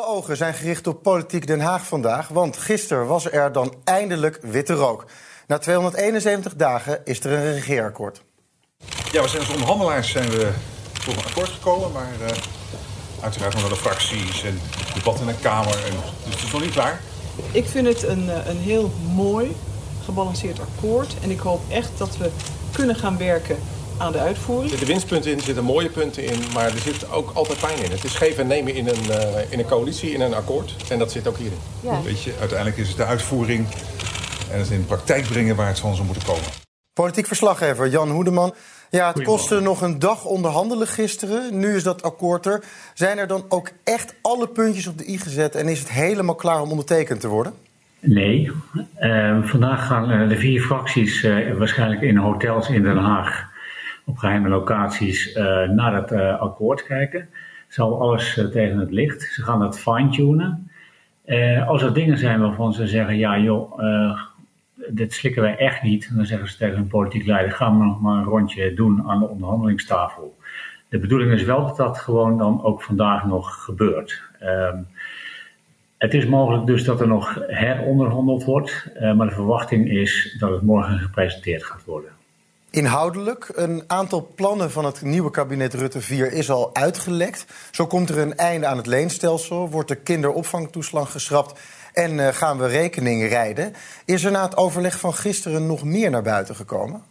Alle ogen zijn gericht op politiek Den Haag vandaag, want gisteren was er dan eindelijk witte rook. Na 271 dagen is er een regeerakkoord. Ja, we zijn als onderhandelaars zijn we tot een akkoord gekomen, maar uh, uiteraard nog de fracties en debatten in de Kamer. En, dus het is nog niet klaar. Ik vind het een, een heel mooi, gebalanceerd akkoord. En ik hoop echt dat we kunnen gaan werken aan de uitvoering. Er zitten winstpunten in, er zitten mooie punten in, maar er zit ook altijd pijn in. Het is geven en nemen in een, uh, in een coalitie, in een akkoord. En dat zit ook hierin. Ja. Weet je, uiteindelijk is het de uitvoering en het in de praktijk brengen waar het van zou moeten komen. Politiek verslaggever Jan Hoedeman. Ja, het kostte nog een dag onderhandelen gisteren. Nu is dat akkoord er. Zijn er dan ook echt alle puntjes op de i gezet en is het helemaal klaar om ondertekend te worden? Nee. Uh, vandaag gaan uh, de vier fracties uh, waarschijnlijk in hotels in Den Haag op geheime locaties naar het akkoord kijken. Zal alles tegen het licht. Ze gaan dat fine-tunen. als er dingen zijn waarvan ze zeggen, ja joh, dit slikken wij echt niet. dan zeggen ze tegen hun politiek leider, gaan we nog maar een rondje doen aan de onderhandelingstafel. De bedoeling is wel dat dat gewoon dan ook vandaag nog gebeurt. Um, het is mogelijk dus dat er nog heronderhandeld wordt, maar de verwachting is dat het morgen gepresenteerd gaat worden. Inhoudelijk, een aantal plannen van het nieuwe kabinet Rutte 4 is al uitgelekt. Zo komt er een einde aan het leenstelsel, wordt de kinderopvangtoeslag geschrapt en uh, gaan we rekeningen rijden. Is er na het overleg van gisteren nog meer naar buiten gekomen?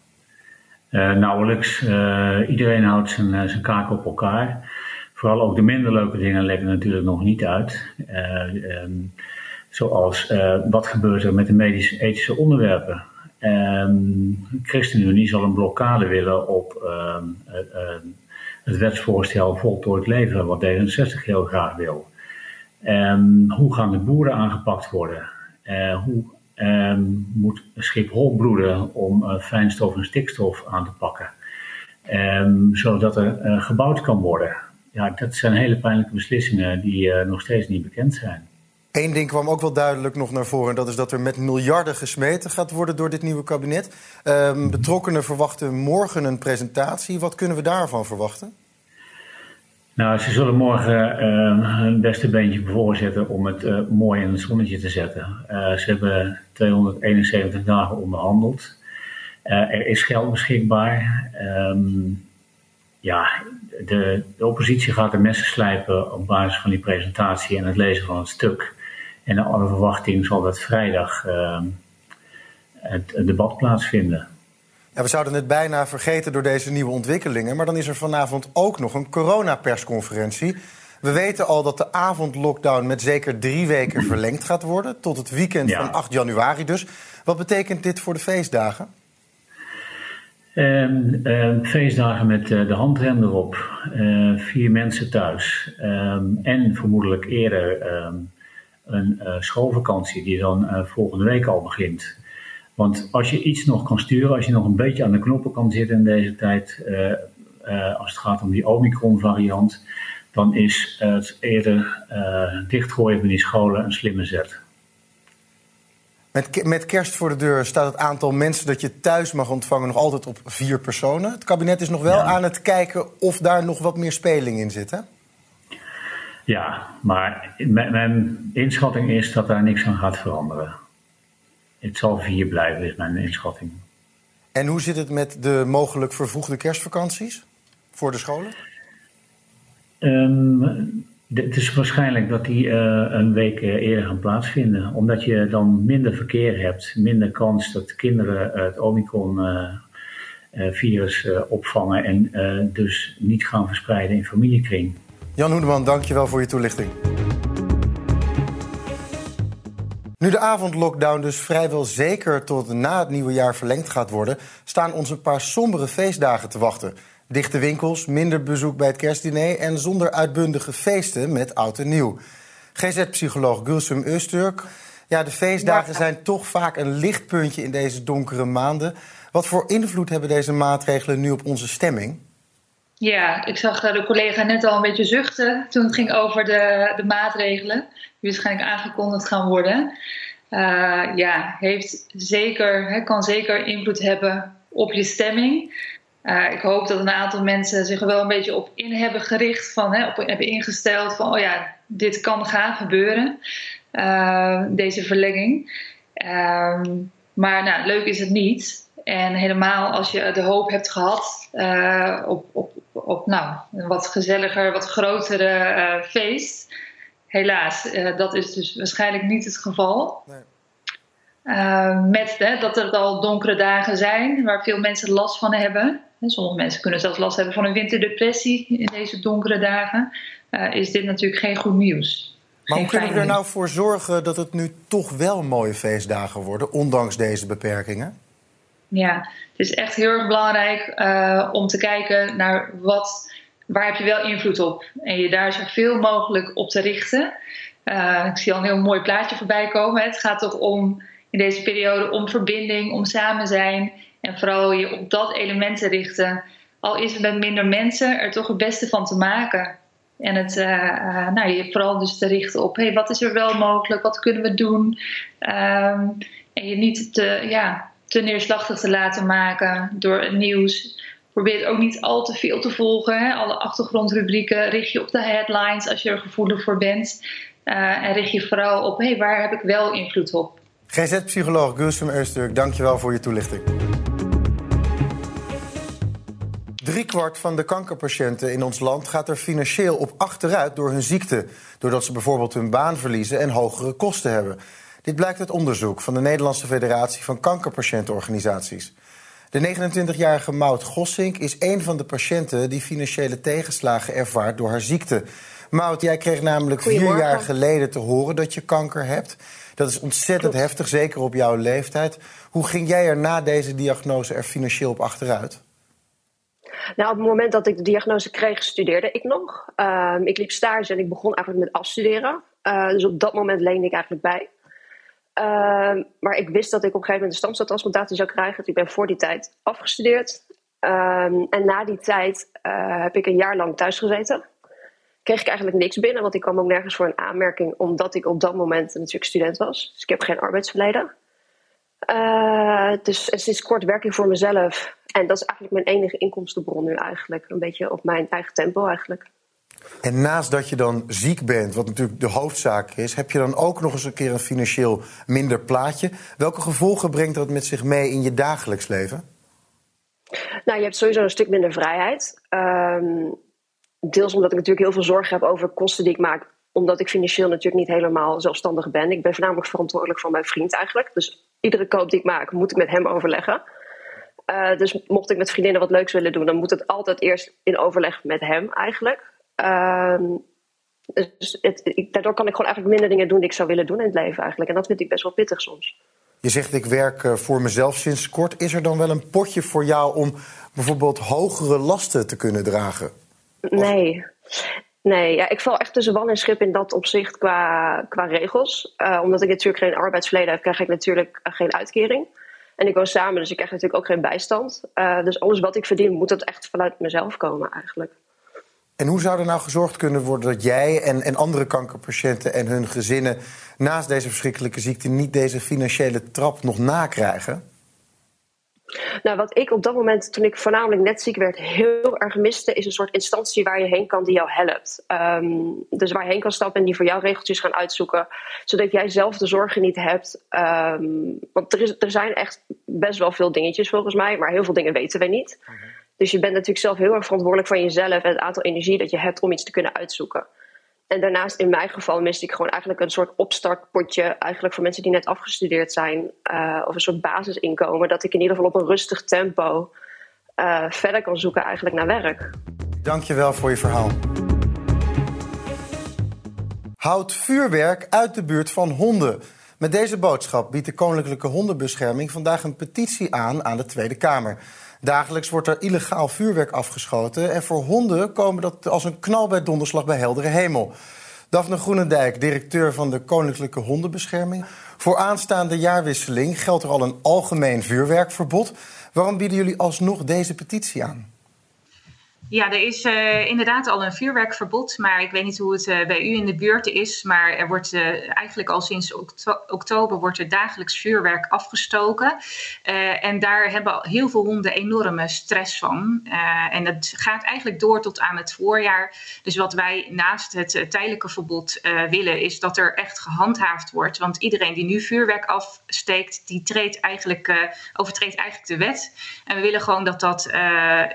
Uh, nauwelijks. Uh, iedereen houdt zijn, zijn kaak op elkaar. Vooral ook de minder leuke dingen lekken natuurlijk nog niet uit. Um, zoals wat gebeurt er met de medisch-ethische onderwerpen. Um, ChristenUnie zal een blokkade willen op um, het wetsvoorstel voltooid leven, wat D66 heel graag wil. Um, hoe gaan de boeren aangepakt worden? Uh, hoe um, moet Schiphol broeden om uh, fijnstof en stikstof aan te pakken? Zodat er uh, gebouwd kan worden. Ja, dat zijn hele pijnlijke beslissingen die nog steeds niet bekend zijn. Eén ding kwam ook wel duidelijk nog naar voren. En dat is dat er met miljarden gesmeten gaat worden door dit nieuwe kabinet. Um, betrokkenen verwachten morgen een presentatie. Wat kunnen we daarvan verwachten? Nou, ze zullen morgen uh, hun beste beentje voorzetten om het uh, mooi in het zonnetje te zetten. Uh, ze hebben 271 dagen onderhandeld. er is geld beschikbaar. Um, ja, de, de, oppositie gaat de messen slijpen op basis van die presentatie en het lezen van het stuk. En naar alle verwachting zal dat vrijdag ehm, het, het debat plaatsvinden. Ja, we zouden het bijna vergeten door deze nieuwe ontwikkelingen. Maar dan is er vanavond ook nog een coronapersconferentie. We weten al dat de avondlockdown met zeker drie weken verlengd gaat worden. Tot het weekend ja. van 8 januari dus. Wat betekent dit voor de feestdagen? Um, um, feestdagen met uh, de handrem erop. Uh, vier mensen thuis. Um, en vermoedelijk eerder een uh, schoolvakantie die dan volgende week al begint. Want als je iets nog kan sturen, als je nog een beetje aan de knoppen kan zitten in deze tijd, uh, als het gaat om die Omicron-variant, dan is het eerder dichtgooien van die scholen een slimme zet. Met, met kerst voor de deur staat het aantal mensen dat je thuis mag ontvangen nog altijd op vier personen. Het kabinet is nog wel ja. aan het kijken of daar nog wat meer speling in zit, hè? Ja, maar mijn inschatting is dat daar niks aan gaat veranderen. Het zal vier blijven, is mijn inschatting. En hoe zit het met de mogelijk vervroegde kerstvakanties voor de scholen? Um, het is waarschijnlijk dat die uh, een week eerder gaan plaatsvinden. Omdat je dan minder verkeer hebt, minder kans dat kinderen het Omicron-virus uh, uh, opvangen en dus niet gaan verspreiden in familiekring. Jan Hoedeman, dankjewel voor je toelichting. Nu de avondlockdown dus vrijwel zeker tot na het nieuwe jaar verlengd gaat worden, staan ons een paar sombere feestdagen te wachten. Dichte winkels, minder bezoek bij het kerstdiner en zonder uitbundige feesten met oud en nieuw. GZ-psycholoog Gulsum Öztürk. Ja, de feestdagen zijn toch vaak een lichtpuntje in deze donkere maanden. Wat voor invloed hebben deze maatregelen nu op onze stemming? Ja, ik zag de collega net al een beetje zuchten toen het ging over de, de maatregelen, die waarschijnlijk aangekondigd gaan worden. Uh, ja, heeft zeker, kan zeker invloed hebben op je stemming. Uh, ik hoop dat een aantal mensen zich er wel een beetje op in hebben gericht, van, op, hebben ingesteld van, oh ja, dit kan gaan gebeuren, deze verlenging. Ehm, maar nou, leuk is het niet. En helemaal als je de hoop hebt gehad op, op, op nou, een wat gezelliger, wat grotere uh, feest. Helaas, uh, dat is dus waarschijnlijk niet het geval. Nee. met hè, dat er al donkere dagen zijn waar veel mensen last van hebben. Sommige mensen kunnen zelfs last hebben van een winterdepressie in deze donkere dagen. is dit natuurlijk geen goed nieuws. Maar hoe kunnen we er nou voor zorgen dat het nu toch wel mooie feestdagen worden, ondanks deze beperkingen? Ja, het is echt heel erg belangrijk uh, om te kijken naar wat, waar heb je wel invloed op. En je daar zoveel mogelijk op te richten. Uh, ik zie al een heel mooi plaatje voorbij komen. Het gaat toch om in deze periode om verbinding, om samen zijn. En vooral je op dat element te richten. Al is het met minder mensen, er toch het beste van te maken. En het, uh, nou, je vooral dus te richten op hey, wat is er wel mogelijk, wat kunnen we doen. Um, en je niet te, ja, te neerslachtig te laten maken door het nieuws. Probeer ook niet al te veel te volgen. Hè. Alle achtergrondrubrieken richt je op de headlines als je er gevoelig voor bent. Uh, en richt je vooral op hey, waar heb ik wel invloed op. GZ-psycholoog Gulsum Eusturk, dankjewel voor je toelichting. Driekwart van de kankerpatiënten in ons land gaat er financieel op achteruit door hun ziekte. Doordat ze bijvoorbeeld hun baan verliezen en hogere kosten hebben. Dit blijkt uit onderzoek van de Nederlandse Federatie van Kankerpatiëntenorganisaties. De 29-jarige Maud Gossink is een van de patiënten die financiële tegenslagen ervaart door haar ziekte. Maud, jij kreeg namelijk vier jaar geleden te horen dat je kanker hebt. Dat is ontzettend heftig, zeker op jouw leeftijd. Hoe ging jij er na deze diagnose er financieel op achteruit? Nou, op het moment dat ik de diagnose kreeg, studeerde ik nog. Uh, ik liep stage en ik begon eigenlijk met afstuderen. Uh, dus op dat moment leende ik eigenlijk bij. Uh, maar ik wist dat ik op een gegeven moment een stamceltransplantatie zou krijgen. Dus ik ben voor die tijd afgestudeerd. Um, en na die tijd uh, heb ik een jaar lang thuis gezeten. Kreeg ik eigenlijk niks binnen, want ik kwam ook nergens voor een aanmerking, omdat ik op dat moment natuurlijk student was. Dus ik heb geen arbeidsverleden. Uh, dus sinds kort werk ik voor mezelf. En dat is eigenlijk mijn enige inkomstenbron nu eigenlijk. Een beetje op mijn eigen tempo eigenlijk. En naast dat je dan ziek bent, wat natuurlijk de hoofdzaak is, heb je dan ook nog eens een keer een financieel minder plaatje. Welke gevolgen brengt dat met zich mee in je dagelijks leven? Nou, je hebt sowieso een stuk minder vrijheid. Um, deels omdat ik natuurlijk heel veel zorgen heb over kosten die ik maak, omdat ik financieel natuurlijk niet helemaal zelfstandig ben. Ik ben voornamelijk verantwoordelijk voor mijn vriend eigenlijk. Dus iedere koop die ik maak, moet ik met hem overleggen. Uh, dus mocht ik met vriendinnen wat leuks willen doen, dan moet het altijd eerst in overleg met hem eigenlijk. Ehm, dus het, ik, daardoor kan ik gewoon eigenlijk minder dingen doen die ik zou willen doen in het leven eigenlijk. En dat vind ik best wel pittig soms. Je zegt ik werk eh, voor mezelf sinds kort. Is er dan wel een potje voor jou om bijvoorbeeld hogere lasten te kunnen dragen? Nee. Nee, ja, ik val echt tussen wal en schip in dat opzicht qua, qua regels. Uh, omdat ik natuurlijk geen arbeidsverleden heb, krijg ik natuurlijk geen uitkering. En ik woon samen, dus ik krijg natuurlijk ook geen bijstand. Uh, dus alles wat ik verdien, moet dat echt vanuit mezelf komen eigenlijk. En hoe zou er nou gezorgd kunnen worden dat jij en, en andere kankerpatiënten en hun gezinnen naast deze verschrikkelijke ziekte niet deze financiële trap nog nakrijgen? Nou, wat ik op dat moment, toen ik voornamelijk net ziek werd, heel erg miste, is een soort instantie waar je heen kan die jou helpt. Um, dus waar je heen kan stappen en die voor jou regeltjes gaan uitzoeken, zodat jij zelf de zorgen niet hebt. Um, want er, is, er zijn echt best wel veel dingetjes volgens mij, maar heel veel dingen weten we niet. Mhm. Dus je bent natuurlijk zelf heel erg verantwoordelijk van jezelf en het aantal energie dat je hebt om iets te kunnen uitzoeken. En daarnaast, in mijn geval, miste ik gewoon eigenlijk een soort opstartpotje. Eigenlijk voor mensen die net afgestudeerd zijn. Uh, of een soort basisinkomen. Dat ik in ieder geval op een rustig tempo uh, verder kan zoeken eigenlijk naar werk. Dankjewel voor je verhaal. Houd vuurwerk uit de buurt van honden. Met deze boodschap biedt de Koninklijke Hondenbescherming vandaag een petitie aan aan de Tweede Kamer. Dagelijks wordt er illegaal vuurwerk afgeschoten. En voor honden komen dat als een knal bij donderslag bij heldere hemel. Daphne Groenendijk, directeur van de Koninklijke Hondenbescherming. Voor aanstaande jaarwisseling geldt er al een algemeen vuurwerkverbod. Waarom bieden jullie alsnog deze petitie aan? Ja, er is uh, inderdaad al een vuurwerkverbod, maar ik weet niet hoe het uh, bij u in de buurt is. Maar er wordt uh, eigenlijk al sinds oktober wordt er dagelijks vuurwerk afgestoken. en daar hebben heel veel honden enorme stress van. en dat gaat eigenlijk door tot aan het voorjaar. Dus wat wij naast het tijdelijke verbod willen, is dat er echt gehandhaafd wordt. Want iedereen die nu vuurwerk afsteekt, die treedt eigenlijk, overtreedt eigenlijk de wet. En we willen gewoon dat dat,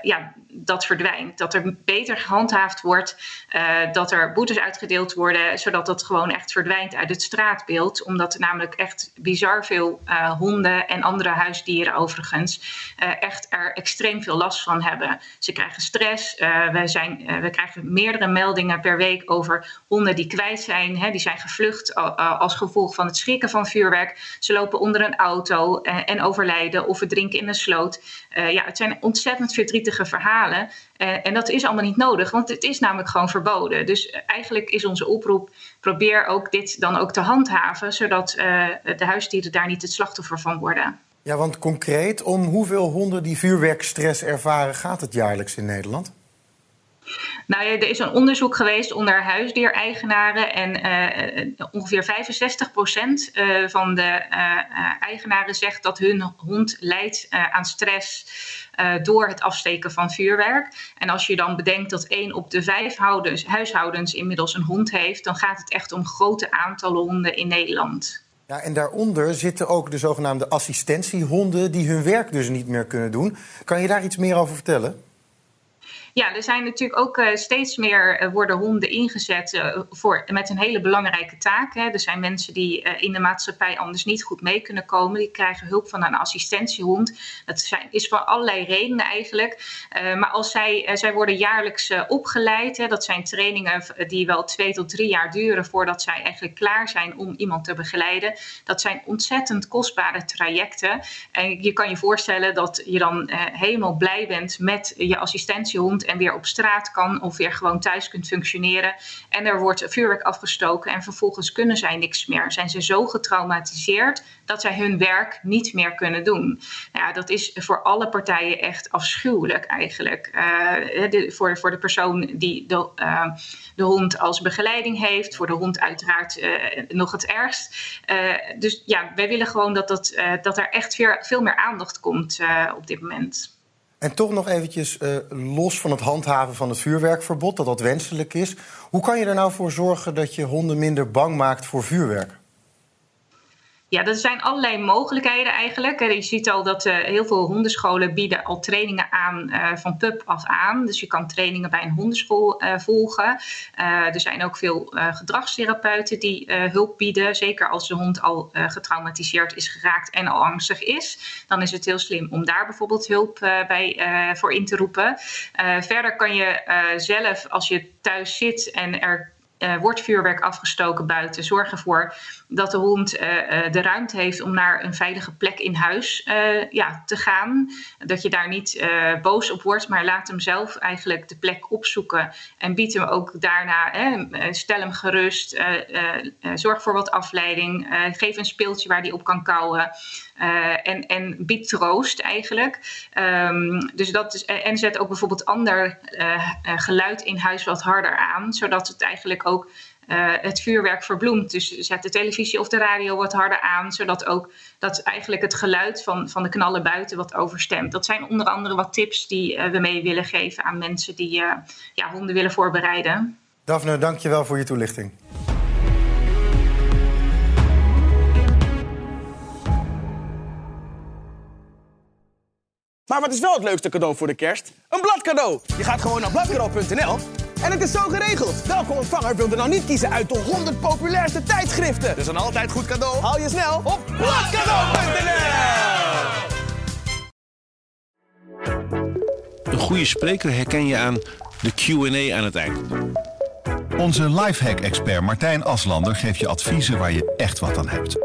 ja, dat verdwijnt. Dat er beter gehandhaafd wordt, uh, dat er boetes uitgedeeld worden, zodat dat gewoon echt verdwijnt uit het straatbeeld. Omdat er namelijk echt bizar veel uh, honden en andere huisdieren overigens uh, echt er extreem veel last van hebben. Ze krijgen stress. we, zijn, we krijgen meerdere meldingen per week over honden die kwijt zijn. Hè, die zijn gevlucht als gevolg van het schrikken van vuurwerk. Ze lopen onder een auto en overlijden of verdrinken in een sloot. ja, het zijn ontzettend verdrietige verhalen. Uh, en dat is allemaal niet nodig, want het is namelijk gewoon verboden. Dus eigenlijk is onze oproep: probeer ook dit dan ook te handhaven, zodat uh, de huisdieren daar niet het slachtoffer van worden. Ja, want concreet, om hoeveel honden die vuurwerkstress ervaren gaat het jaarlijks in Nederland? Nou er is een onderzoek geweest onder huisdiereigenaren en uh, ongeveer 65 procent uh, van de eigenaren zegt dat hun hond lijdt aan stress door het afsteken van vuurwerk. En als je dan bedenkt dat één op de vijf houdens, huishoudens inmiddels een hond heeft, dan gaat het echt om grote aantallen honden in Nederland. Ja, en daaronder zitten ook de zogenaamde assistentiehonden die hun werk dus niet meer kunnen doen. Kan je daar iets meer over vertellen? Ja, er zijn natuurlijk ook uh, steeds meer uh, worden honden ingezet uh, voor, met een hele belangrijke taak. Hè. Er zijn mensen die in de maatschappij anders niet goed mee kunnen komen. Die krijgen hulp van een assistentiehond. Dat is voor allerlei redenen eigenlijk. maar als zij, zij worden jaarlijks opgeleid. Hè. Dat zijn trainingen die wel twee tot drie jaar duren voordat zij eigenlijk klaar zijn om iemand te begeleiden. Dat zijn ontzettend kostbare trajecten. En je kan je voorstellen dat je dan helemaal blij bent met je assistentiehond en weer op straat kan of weer gewoon thuis kunt functioneren. En er wordt vuurwerk afgestoken en vervolgens kunnen zij niks meer. Zijn ze zo getraumatiseerd dat zij hun werk niet meer kunnen doen. Nou ja, dat is voor alle partijen echt afschuwelijk eigenlijk. De, voor, voor de persoon die de, uh, de hond als begeleiding heeft, voor de hond uiteraard uh, nog het ergst. dus ja, wij willen gewoon dat, dat, dat er echt veel, veel meer aandacht komt op dit moment. En toch nog eventjes uh, los van het handhaven van het vuurwerkverbod, dat dat wenselijk is. Hoe kan je er nou voor zorgen dat je honden minder bang maakt voor vuurwerk? Ja, er zijn allerlei mogelijkheden eigenlijk. Je ziet al dat uh, heel veel hondenscholen bieden al trainingen aan uh, van pup af aan. Dus je kan trainingen bij een hondenschool uh, volgen. er zijn ook veel gedragstherapeuten die hulp bieden. Zeker als de hond al getraumatiseerd is geraakt en al angstig is. Dan is het heel slim om daar bijvoorbeeld hulp bij, voor in te roepen. verder kan je zelf, als je thuis zit en er uh, wordt vuurwerk afgestoken buiten. Zorg ervoor dat de hond uh, uh, de ruimte heeft om naar een veilige plek in huis ja, te gaan. Dat je daar niet boos op wordt, maar laat hem zelf eigenlijk de plek opzoeken. En bied hem ook daarna, stel hem gerust. zorg voor wat afleiding. geef een speeltje waar hij op kan kauwen. En, en bied troost eigenlijk. Um, dus dat is, en zet ook bijvoorbeeld ander geluid in huis wat harder aan, zodat het eigenlijk ook het vuurwerk verbloemt. Dus zet de televisie of de radio wat harder aan, zodat ook dat eigenlijk het geluid van, van de knallen buiten wat overstemt. Dat zijn onder andere wat tips die we mee willen geven aan mensen die ja, honden willen voorbereiden. Daphne, dank je wel voor je toelichting. Maar wat is wel het leukste cadeau voor de kerst? Een bladcadeau. Je gaat gewoon naar bladcadeau.nl en het is zo geregeld. Welke ontvanger wil er nou niet kiezen uit de 100 populairste tijdschriften? Dus een altijd goed cadeau. Haal je snel op bladcadeau.nl. Een goede spreker herken je aan de Q&A aan het eind. Onze lifehack-expert Martijn Aslander geeft je adviezen waar je echt wat aan hebt.